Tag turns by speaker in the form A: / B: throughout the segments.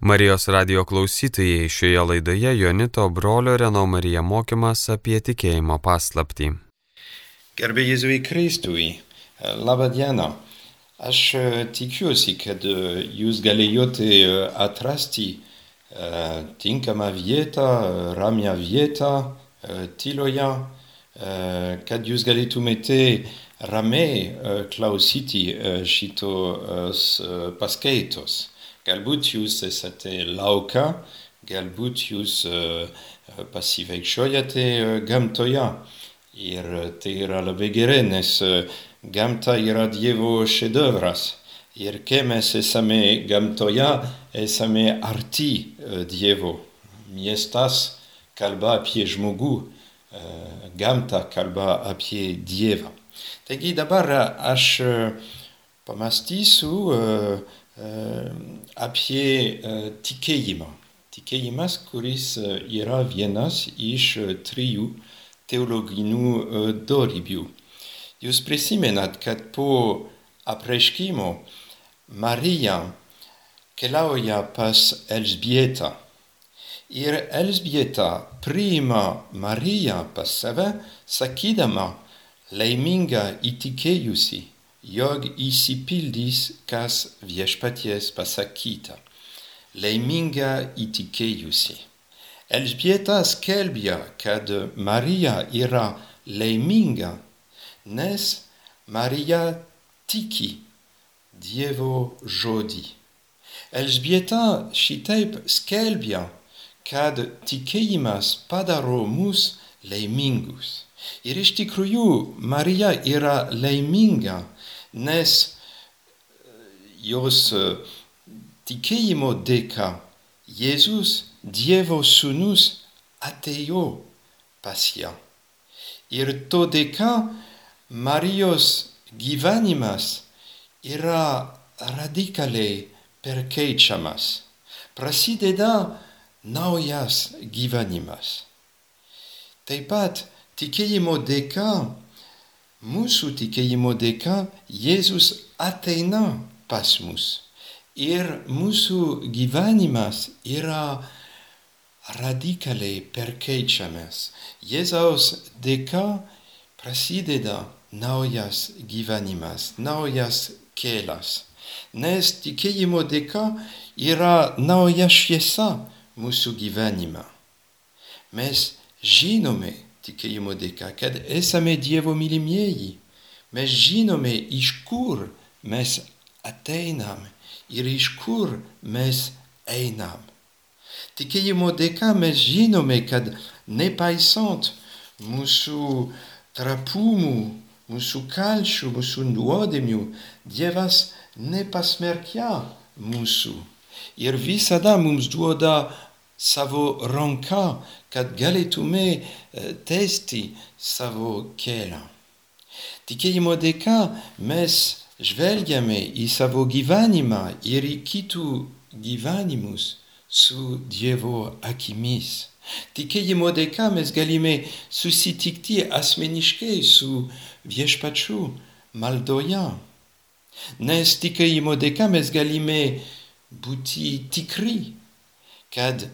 A: Marijos radio klausytojai šioje laidoje Jonito brolio Reno Marija mokymas apie tikėjimo paslaptį.
B: Gerbė Jėzui Kristui, labą dieną. Aš e, tikiuosi, kad e, jūs galėjote e, atrasti tinkamą vietą, ramią vietą, tyloje, kad jūs galėtumėte ramiai klausyti šitos paskaitos. Galbūt jūs esate lauka, galbūt jūs pasivaikščiojate gamtoje. Ir tai yra labai gerai, nes gamta yra Dievo šedevras. Ir kai mes esame gamtoje, esame arti Dievo. Miestas kalba apie žmogų, gamta kalba apie Dievą. Taigi dabar aš pamastysiu apie tikėjimą. Tikėjimas, kuris yra vienas iš trijų teologinių dorybių. Jūs prisimenat, kad po apreiškimo Marija keliauja pas Elžbietą. Ir Elžbieta priima Mariją pas save, sakydama laiminga įtikėjusi jog įsipildys, kas viešpaties pasakyta. Laiminga įtikėjusi. Elžbieta skelbia, kad Marija yra laiminga, nes Marija tiki Dievo žodį. Elžbieta šitaip skelbia, kad tikėjimas padaro mus laimingus. Ir iš tikrųjų Marija yra laiminga, nes jos tikėjimo dėka Jėzus, Dievo sūnus, atėjo pas ją. Ir to dėka Marijos gyvenimas yra radikaliai perkeičiamas. Prasideda naujas gyvenimas. Taip pat tikėjimo dėka mūsų tikėjimo dėka Jėzus ateina pas mus. Ir mūsų gyvenimas yra radikaliai perkeičiamas. Jėzaus dėka prasideda naujas gyvenimas, naujas kelias. Nes tikėjimo dėka yra nauja šviesa mūsų gyvenime. Mes žinome, tikėjimo dėka, kad esame Dievo mylimieji. Mes žinome, iš kur mes ateinam ir iš kur mes einam. Tikėjimo dėka mes žinome, kad nepaisant mūsų trapumų, mūsų kalčių, mūsų nuodėmių, Dievas nepasmerkia mūsų. Ir visada mums duoda savo ranka, kad galėtume tęsti savo kelią. Tikėjimo dėka mes žvelgiame į savo gyvenimą ir į kitų gyvenimus su Dievo akimis. Tikėjimo dėka mes galime susitikti asmeniškai su viešpačiu maldoje. Nes tikėjimo dėka mes galime būti tikri, kad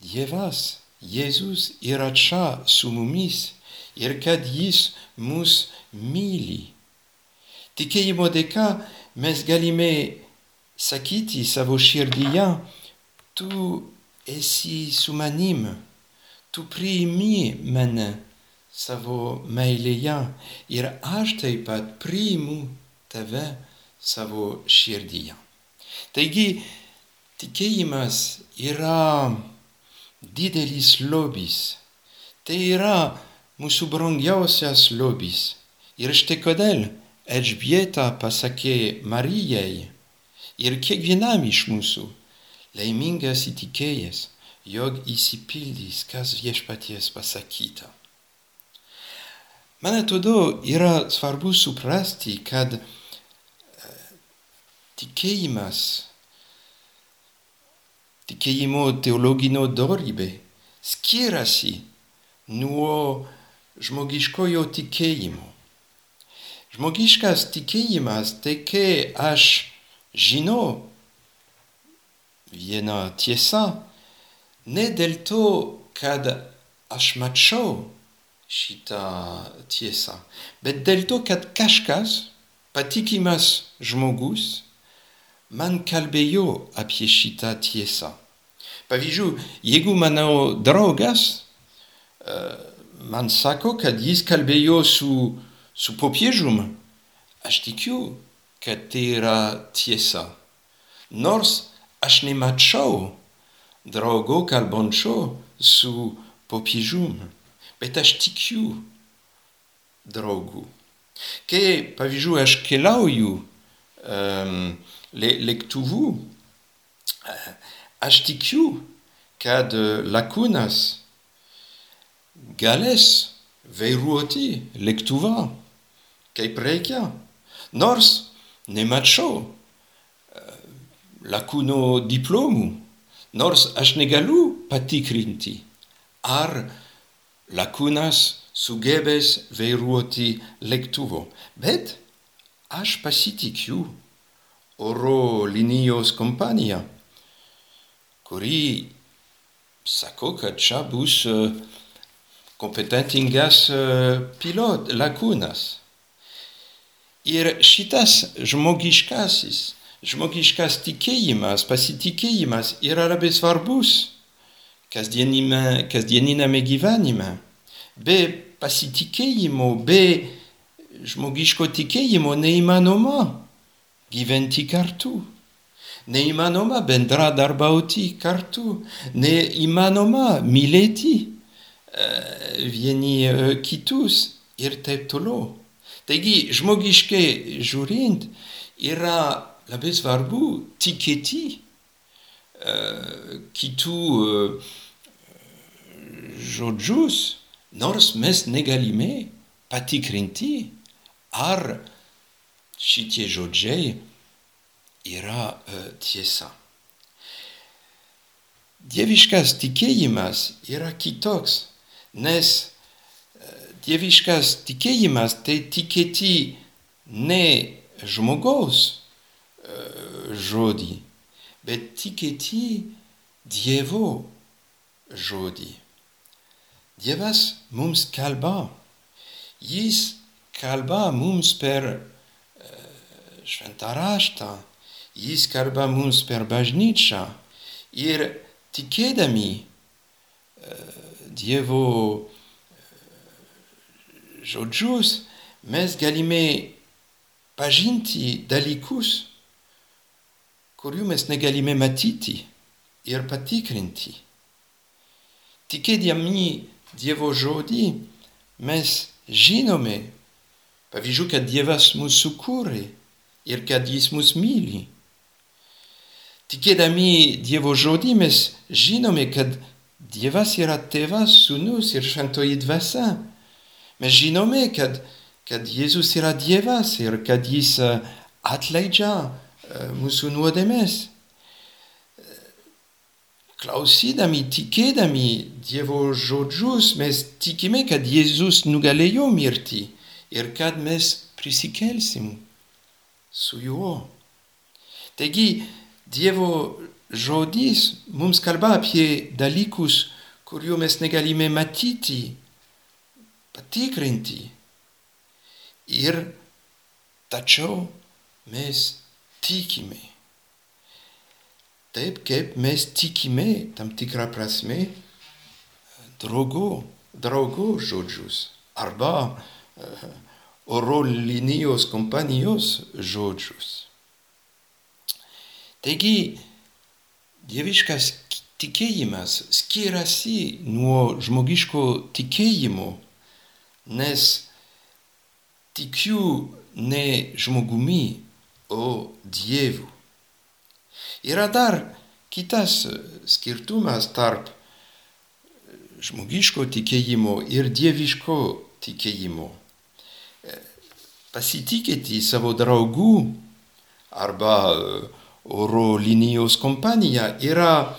B: Dievas, Jėzus yra čia su mumis ir kad jis mus myli. Tikėjimo dėka mes galime sakyti savo širdyje, tu esi su manim, tu priimi mane savo meilėje ir aš taip pat priimu tave savo širdyje. Taigi, tikėjimas yra didelis lobis. Tai yra mūsų brangiausias lobis. Ir štai kodėl Elžbieta pasakė Marijai ir kiekvienam iš mūsų laimingas įtikėjęs, jog įsipildys, kas viešpaties pasakyta. Man atrodo, yra svarbu suprasti, kad tikėjimas tikėjimo teologinio dorybė skiriasi nuo žmogiškojo tikėjimo. Žmogiškas tikėjimas kai aš žinau viena tiesa, ne dėl to, kad aš mačiau šitą tiesą, bet dėl to, kad kažkas, patikimas žmogus, man kalbėjo apie šitą tiesą. Pavyzdžiui, jeigu mano draugas uh, man sako, kad jis kalbėjo su, su popiežium, aš tikiu, kad tai yra tiesa. Nors aš nemačiau draugo kalbančio su popiežium, bet aš tikiu draugų. Kai, pavyzdžiui, aš keliauju um, le, lėktuvu, aš HTQ, kad lacunas, gales, veiruoti, lectuva, kai precia, nors nemacho, euh, lacuno diplomu, nors ashnegalu paticrinti, ar lacunas sugebes veiruoti lectuvo, bet ash pasiticiu, oro linios compania, kuri sako, kad čia bus kompetentingas pilot lakūnas. Ir šitas žmogiškasis, žmogiškas tikėjimas, pasitikėjimas yra labai svarbus kasdieninėme gyvenime. Be pasitikėjimo, be žmogiško tikėjimo neįmanoma gyventi kartu. Neįmanoma bendradarbauti kartu. Neįmanoma mylėti vieni kitus ir taip toliau. Taigi, žmogiškai žiūrint, yra labai svarbu tikėti kitų žodžius, nors mes negalime patikrinti, ar šitie žodžiai yra tiesa. Dieviškas tikėjimas yra kitoks, nes dieviškas tikėjimas tai tikėti ne žmogaus žodį, bet tikėti Dievo žodį. Dievas mums kalba. Jis kalba mums per šventą raštą, jis kalba mums per bažnyčią ir tikėdami Dievo žodžius mes galime pažinti dalykus, kurių mes negalime matyti ir patikrinti. Tikėdami Dievo žodį mes žinome, pavyzdžiui, kad Dievas mūsų sukūrė ir kad jis mus myli. Tikėdami Dievo žodį mes žinome, kad Dievas yra tėvas, sūnus ir šventoji dvasia. Mes žinome, kad, kad Jėzus yra Dievas ir kad jis atleidžia mūsų nuodėmės. Klausydami, tikėdami Dievo žodžius, mes tikime, kad Jėzus nugalėjo mirtį ir kad mes prisikelsim su juo. Taigi, Dievo žodis mums kalba apie dalykus, kurių mes negalime matyti, patikrinti. Ir tačiau mes tikime. Taip kaip mes tikime tam tikrą prasme draugo, draugo žodžius arba uh, oro linijos kompanijos žodžius. Taigi, dieviškas tikėjimas skiriasi nuo žmogiško tikėjimo, nes tikiu ne žmogumi, o Dievu. Yra dar kitas skirtumas tarp žmogiško tikėjimo ir dieviško tikėjimo. Pasitikėti savo draugų arba oro linijos kompanija yra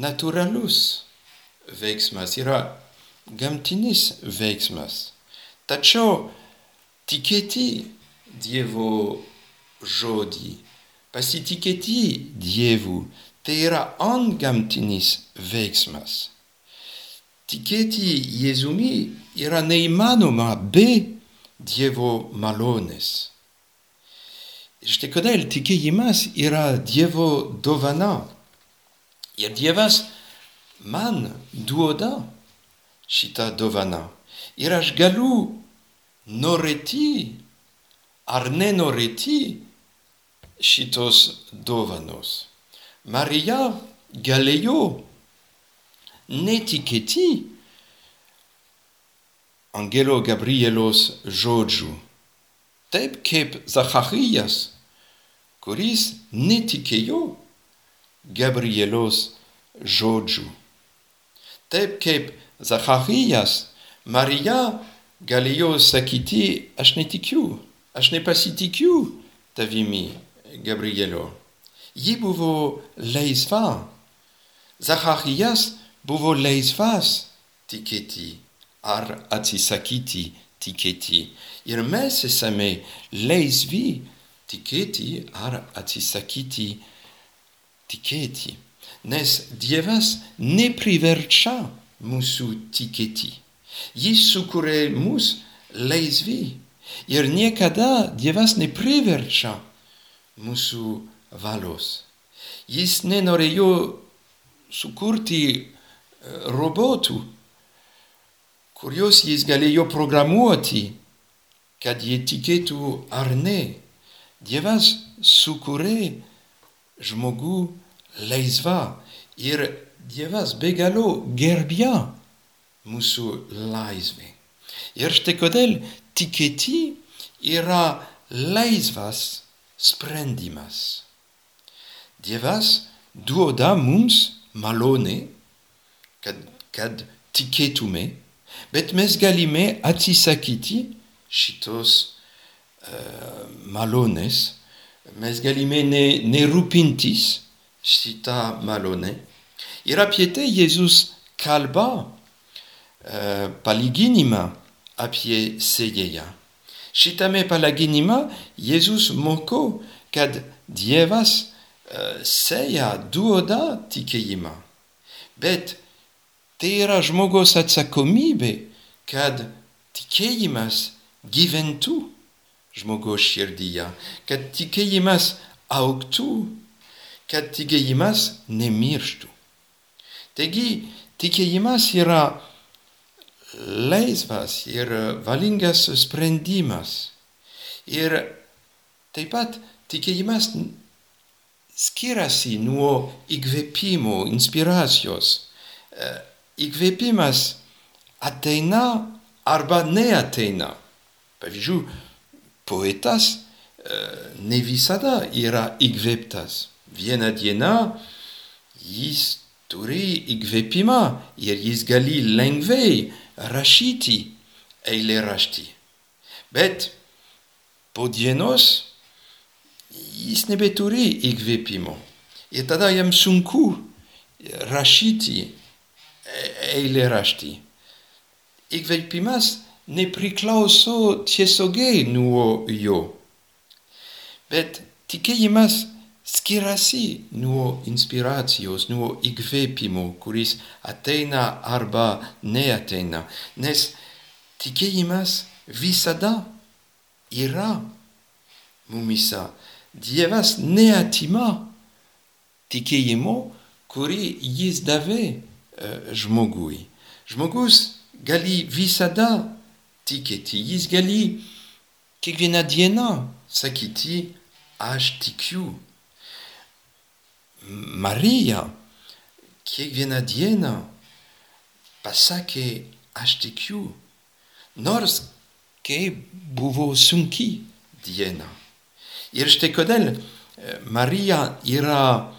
B: natūralus veiksmas, yra gamtinis veiksmas. Tačiau tikėti Dievo žodį Pasitikėti Dievu tai yra antgamtinis veiksmas. Tikėti Jėzumi yra neįmanoma be Dievo malonės. Ir štai kodėl tikėjimas yra Dievo dovana. Ir Dievas man duoda šitą dovaną. Ir aš galiu norėti ar nenorėti šitos dovanos. Marija galėjo netikėti angelo Gabrielos žodžių, taip kaip Zacharijas, kuris netikėjo Gabrielos žodžių. Taip kaip Zacharijas, Marija galėjo sakyti, aš netikiu, aš nepasitikiu tavimi, Gabrielio. Ji buvo laisva. Zacharijas buvo laisvas tikėti ar atsisakyti tikėti. Ir mes esame laisvi tikėti ar atsisakyti tikėti. Nes Dievas nepriverčia mūsų tikėti. Jis sukūrė mus laisvi. Ir niekada Dievas nepriverčia mūsų valios. Jis nenorėjo sukurti robotų, kuriuos jis galėjo programuoti, kad jie tikėtų ar ne. Dievas sukūrė žmogų laisvą ir Dievas be galo gerbia mūsų laisvę. Ir štai kodėl tikėti yra laisvas sprendimas. Dievas duoda mums malonę, kad, kad tikėtume, bet mes galime atsisakyti šitos uh, malonės, mes galime nerūpintis šitą malonę. Ir apie tai Jėzus kalba uh, palyginimą apie sėjėją. Šitame palyginime Jėzus moko, kad Dievas uh, sėja duoda tikėjimą. Bet tai yra žmogaus atsakomybė, kad tikėjimas gyventų žmogaus širdyje, kad tikėjimas auktų, kad tikėjimas nemirštų. Taigi tikėjimas yra laisvas ir valingas sprendimas. Ir taip pat tikėjimas skiriasi nuo įkvėpimo, inspiracijos. Įkvėpimas ateina arba neateina. Pavyzdžiui, poetas ne visada yra įkvėptas. Vieną dieną jis turi įkvėpimą ir jis gali lengvai rašyti eilėraštį. Bet po dienos jis nebeturi įkvėpimo. Ir tada jam sunku rašyti eilėraštį. Įkvėpimas nepriklauso tiesiogiai nuo jo. Bet tikėjimas skiriasi nuo inspiracijos, nuo įkvėpimo, kuris ateina arba neateina. Nes tikėjimas visada yra mumisa. Dievas neatima tikėjimo, kurį jis davė žmogui. Žmogus gali visada tikėti, jis gali kiekvieną dieną sakyti, aš tikiu. Marija kiekvieną dieną pasakė, aš tikiu, nors kai buvo sunki diena. Ir štai kodėl Marija yra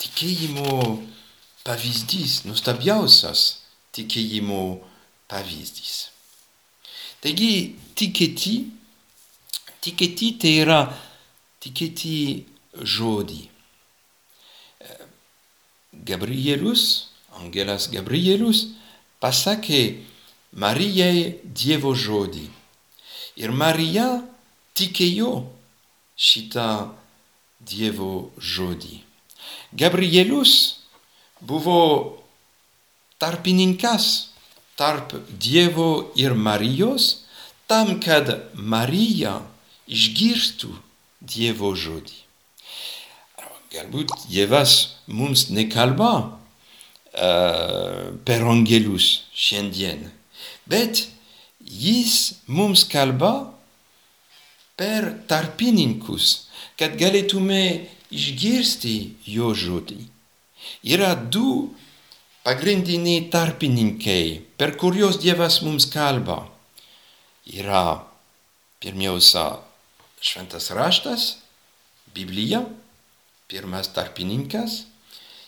B: tikėjimo pavyzdys, nuostabiausias tikėjimo pavyzdys. Taigi tikėti, tikėti tai yra tikėti žodį. Gabrielius, angelas Gabrielius, pasakė Marijai Dievo žodį. Ir Marija tikėjo šitą Dievo žodį. Gabrielius buvo tarpininkas tarp Dievo ir Marijos, tam, kad Marija išgirstų Dievo žodį. Galbūt Dievas mums nekalba uh, per angelus šiandien, bet jis mums kalba per tarpininkus, kad galėtume išgirsti jo žodį. Yra du pagrindiniai tarpininkai, per kuriuos Dievas mums kalba. Yra pirmiausia šventas raštas, Biblija, pirmas tarpininkas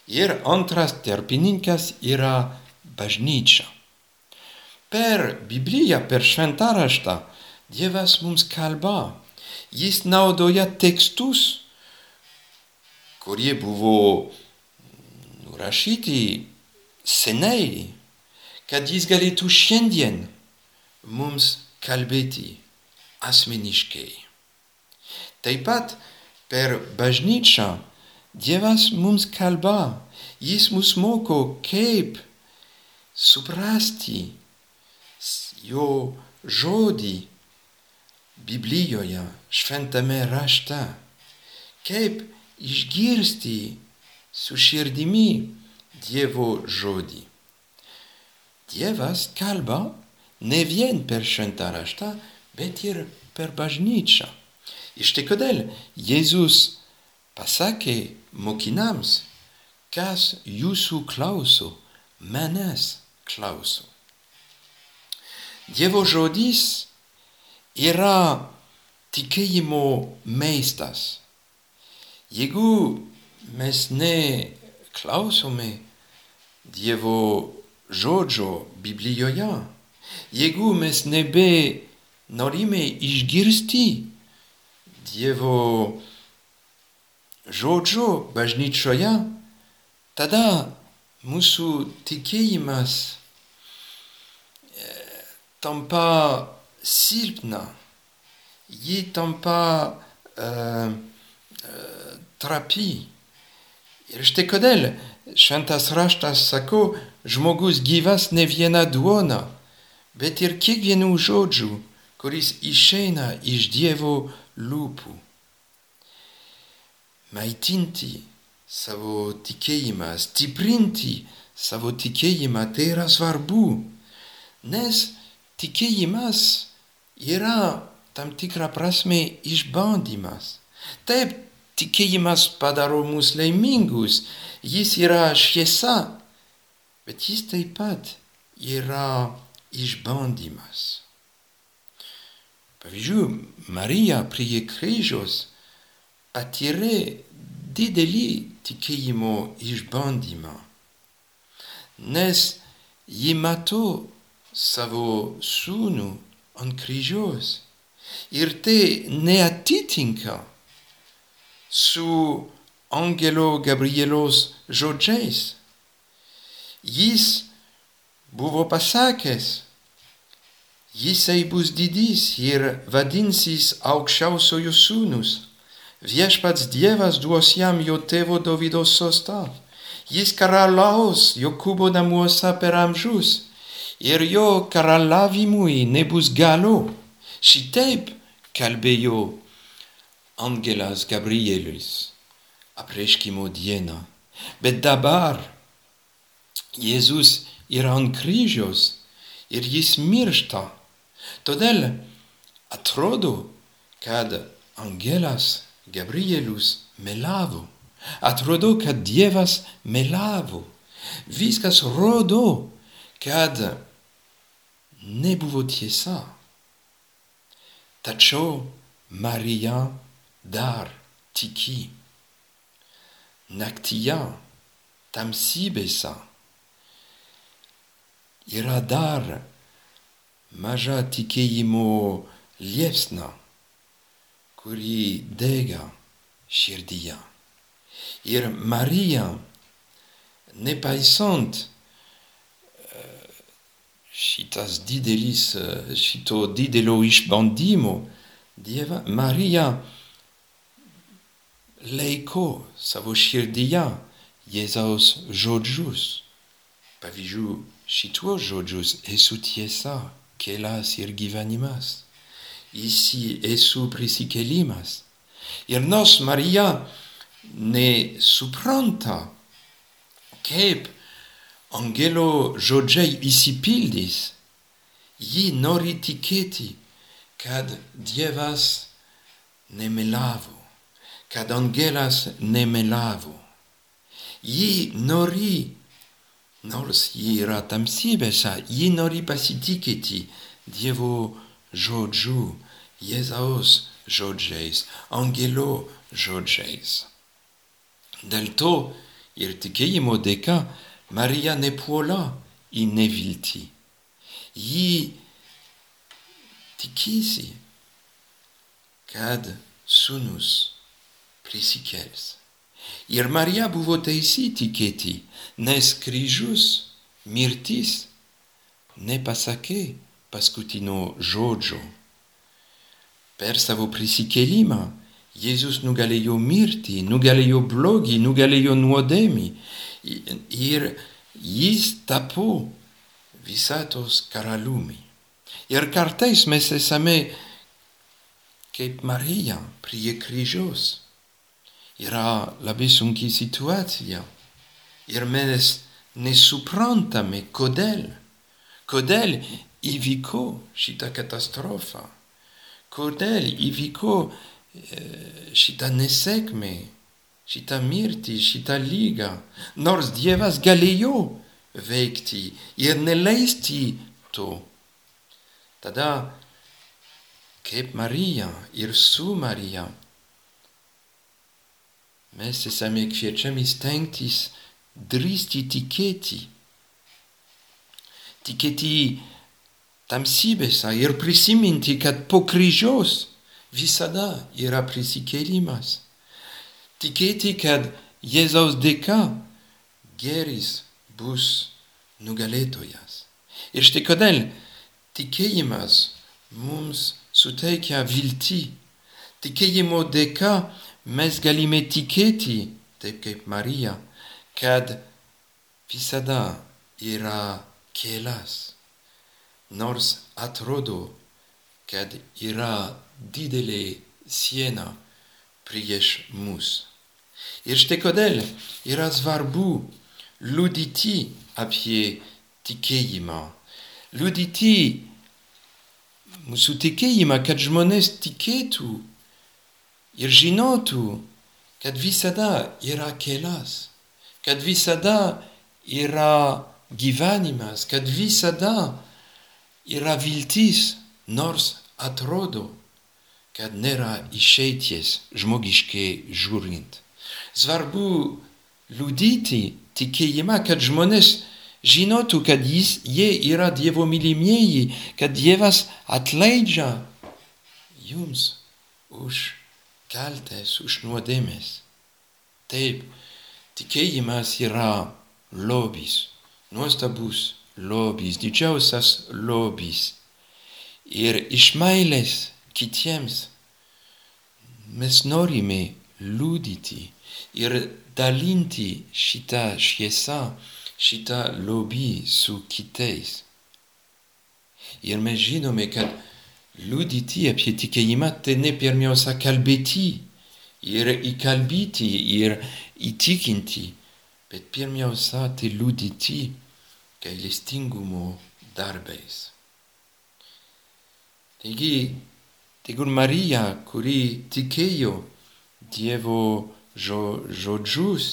B: ir antras tarpininkas yra bažnyčia. Per Bibliją, per šventą raštą Dievas mums kalba. Jis naudoja tekstus, kurie buvo nurašyti seniai, kad jis galėtų šiandien mums kalbėti asmeniškai. Taip pat per bažnyčią Dievas mums kalba, jis mus moko, kaip suprasti jo žodį Biblijoje, šventame rašte, kaip išgirsti su širdimi Dievo žodį. Dievas kalba ne vien per šventą raštą, bet ir per bažnyčią. Ir štai kodėl Jėzus pasakė mokinams, kas jūsų klauso, manęs klauso. Dievo žodis yra tikėjimo meistas. Jeigu mes neklausome Dievo žodžio Biblijoje, jeigu mes nebe norime išgirsti Dievo žodžio bažnyčioje, tada mūsų tikėjimas tampa silpna, ji tampa uh, uh, trapi. Ir štai kodėl šventas raštas sako, žmogus gyvas ne viena duona, bet ir kiekvienų žodžių, kuris išeina iš Dievo lūpų maitinti savo tikėjimą, stiprinti savo tikėjimą, tai yra svarbu, nes tikėjimas yra tam tikrą prasme išbandymas. Taip, tikėjimas padaro mus laimingus, jis yra šviesa, bet jis taip pat yra išbandymas. Pavyzdžiui, Marija prie kryžiaus patyrė didelį tikėjimo išbandymą, nes ji mato savo sūnų ant kryžiaus ir tai neatitinka su angelo Gabrielos žodžiais. Jis buvo pasakęs, jisai bus didys ir vadinsis aukščiausiojo sūnus. Viešpats Dievas duos jam jo tėvo Dovydo sostą. Jis karalaus Jokūbo namuose per amžius ir jo karalavimui nebus galo. Šitaip kalbėjo angelas Gabrielis apreiškimo dieną. Bet dabar Jėzus yra ant kryžiaus ir jis miršta. Todėl atrodo, kad angelas Gabrielius melavo. Atrodo, kad Dievas melavo. Viskas rodo, kad nebuvo tiesa. Tačiau Marija dar tiki. Naktyje tamsybėse yra dar maža tikėjimo liepsna kuri dega širdyje. Ir Marija, nepaisant šitas didelis, šito didelio išbandymo, Dieva, Marija laiko savo širdyje Jėzaus žodžius. Pavyzdžiui, šituos žodžius esu tiesa, kelias ir gyvenimas. Ici esu prisikėlimas. Ir nors Marija nesupranta, kaip angelo žodžiai įsipildys, ji nori tikėti, kad Dievas nemelavo, kad angelas nemelavo. Ji nori, nors ji yra tamsybėse, ji nori pasitikėti Dievo žodžiu, Jėzaus žodžiais, angelo žodžiais. Dėl to ir tikėjimo dėka Marija nepuola į neviltį. Ji tikisi, kad sūnus prisikels. Ir Marija buvo teisi tikėti, nes kryžius, mirtis, nepasakė paskutinio žodžio. Per savo prisikėlimą Jėzus nugalėjo mirtį, nugalėjo blogį, nugalėjo nuodėmį ir jis tapo visatos karaliumi. Ir kartais mes esame kaip Marija prie kryžiaus. Yra labai sunki situacija ir mes nesuprantame kodėl. Kodėl įvyko šitą katastrofą. Kodėl įvyko šitą nesėkmę, šitą mirtį, šitą lygą, nors Dievas galėjo veikti ir neleisti to. Tada, kaip Marija ir su Marija, mes esame kviečiami stengtis drįsti tikėti. Tikėti tamsybėse ir prisiminti, kad po kryžiaus visada yra prisikėlimas. Tikėti, kad Jėzaus dėka geris bus nugalėtojas. Ir štai kodėl tikėjimas mums suteikia viltį. Tikėjimo dėka mes galime tikėti, taip kaip Marija, kad visada yra kelias, nors atrodo, kad yra didelė siena prieš mus. Ir štai kodėl yra svarbu liudyti apie tikėjimą. Liudyti mūsų tikėjimą, kad žmonės tikėtų ir žinotų, kad visada yra kelias, kad visada yra gyvenimas, kad visada yra viltis, nors atrodo, kad nėra išeities žmogiškai žiūrint. Svarbu liudyti tikėjimą, kad žmonės žinotų, kad jis, jie yra Dievo mylimieji, kad Dievas atleidžia jums už kaltes, už nuodėmės. Taip, tikėjimas yra lobis, nuostabus lobis, didžiausias lobis. Ir iš meilės kitiems mes norime liudyti ir dalinti šitą šviesą, šitą lobį su kitais. Ir mes žinome, kad liudyti apie tikėjimą tai ne pirmiausia kalbėti ir įkalbėti ir įtikinti, bet pirmiausia tai liudyti gailestingumo darbais. Taigi, tegul Marija, kuri tikėjo Dievo žodžius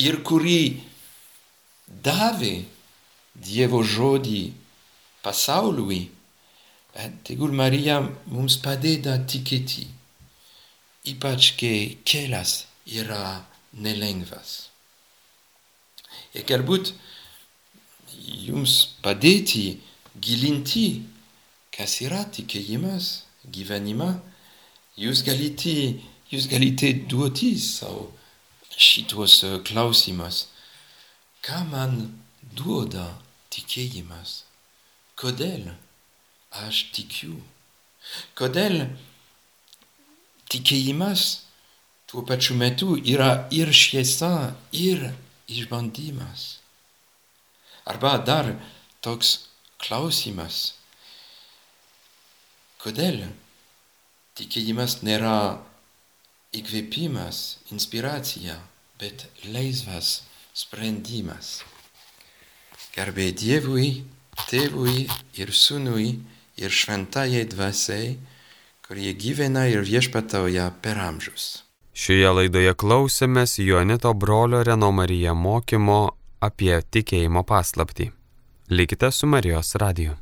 B: ir kuri davė Dievo žodį pasauliui, tegul Marija mums padeda tikėti, ypač kai kelias yra nelengvas. Ir galbūt jums padėti gilinti kas yra tikėjimas, gyvenimą, jūs galite, jūs galite duoti savo šitos klausimas. Ką man duoda tikėjimas? Kodėl aš tikiu? Kodėl tikėjimas tuo pačiu metu yra ir šviesa, ir išbandymas. Arba dar toks klausimas. Kodėl tikėjimas nėra įkvėpimas, inspiracija, bet laisvas sprendimas? Garbė Dievui, Tėvui ir Sūnui ir šventajai dvasiai, kurie gyvena ir viešpatauja per amžius.
A: Šioje laidoje klausėmės Jonito brolio Reno Marija mokymo apie tikėjimo paslaptį. Likite su Marijos radiju.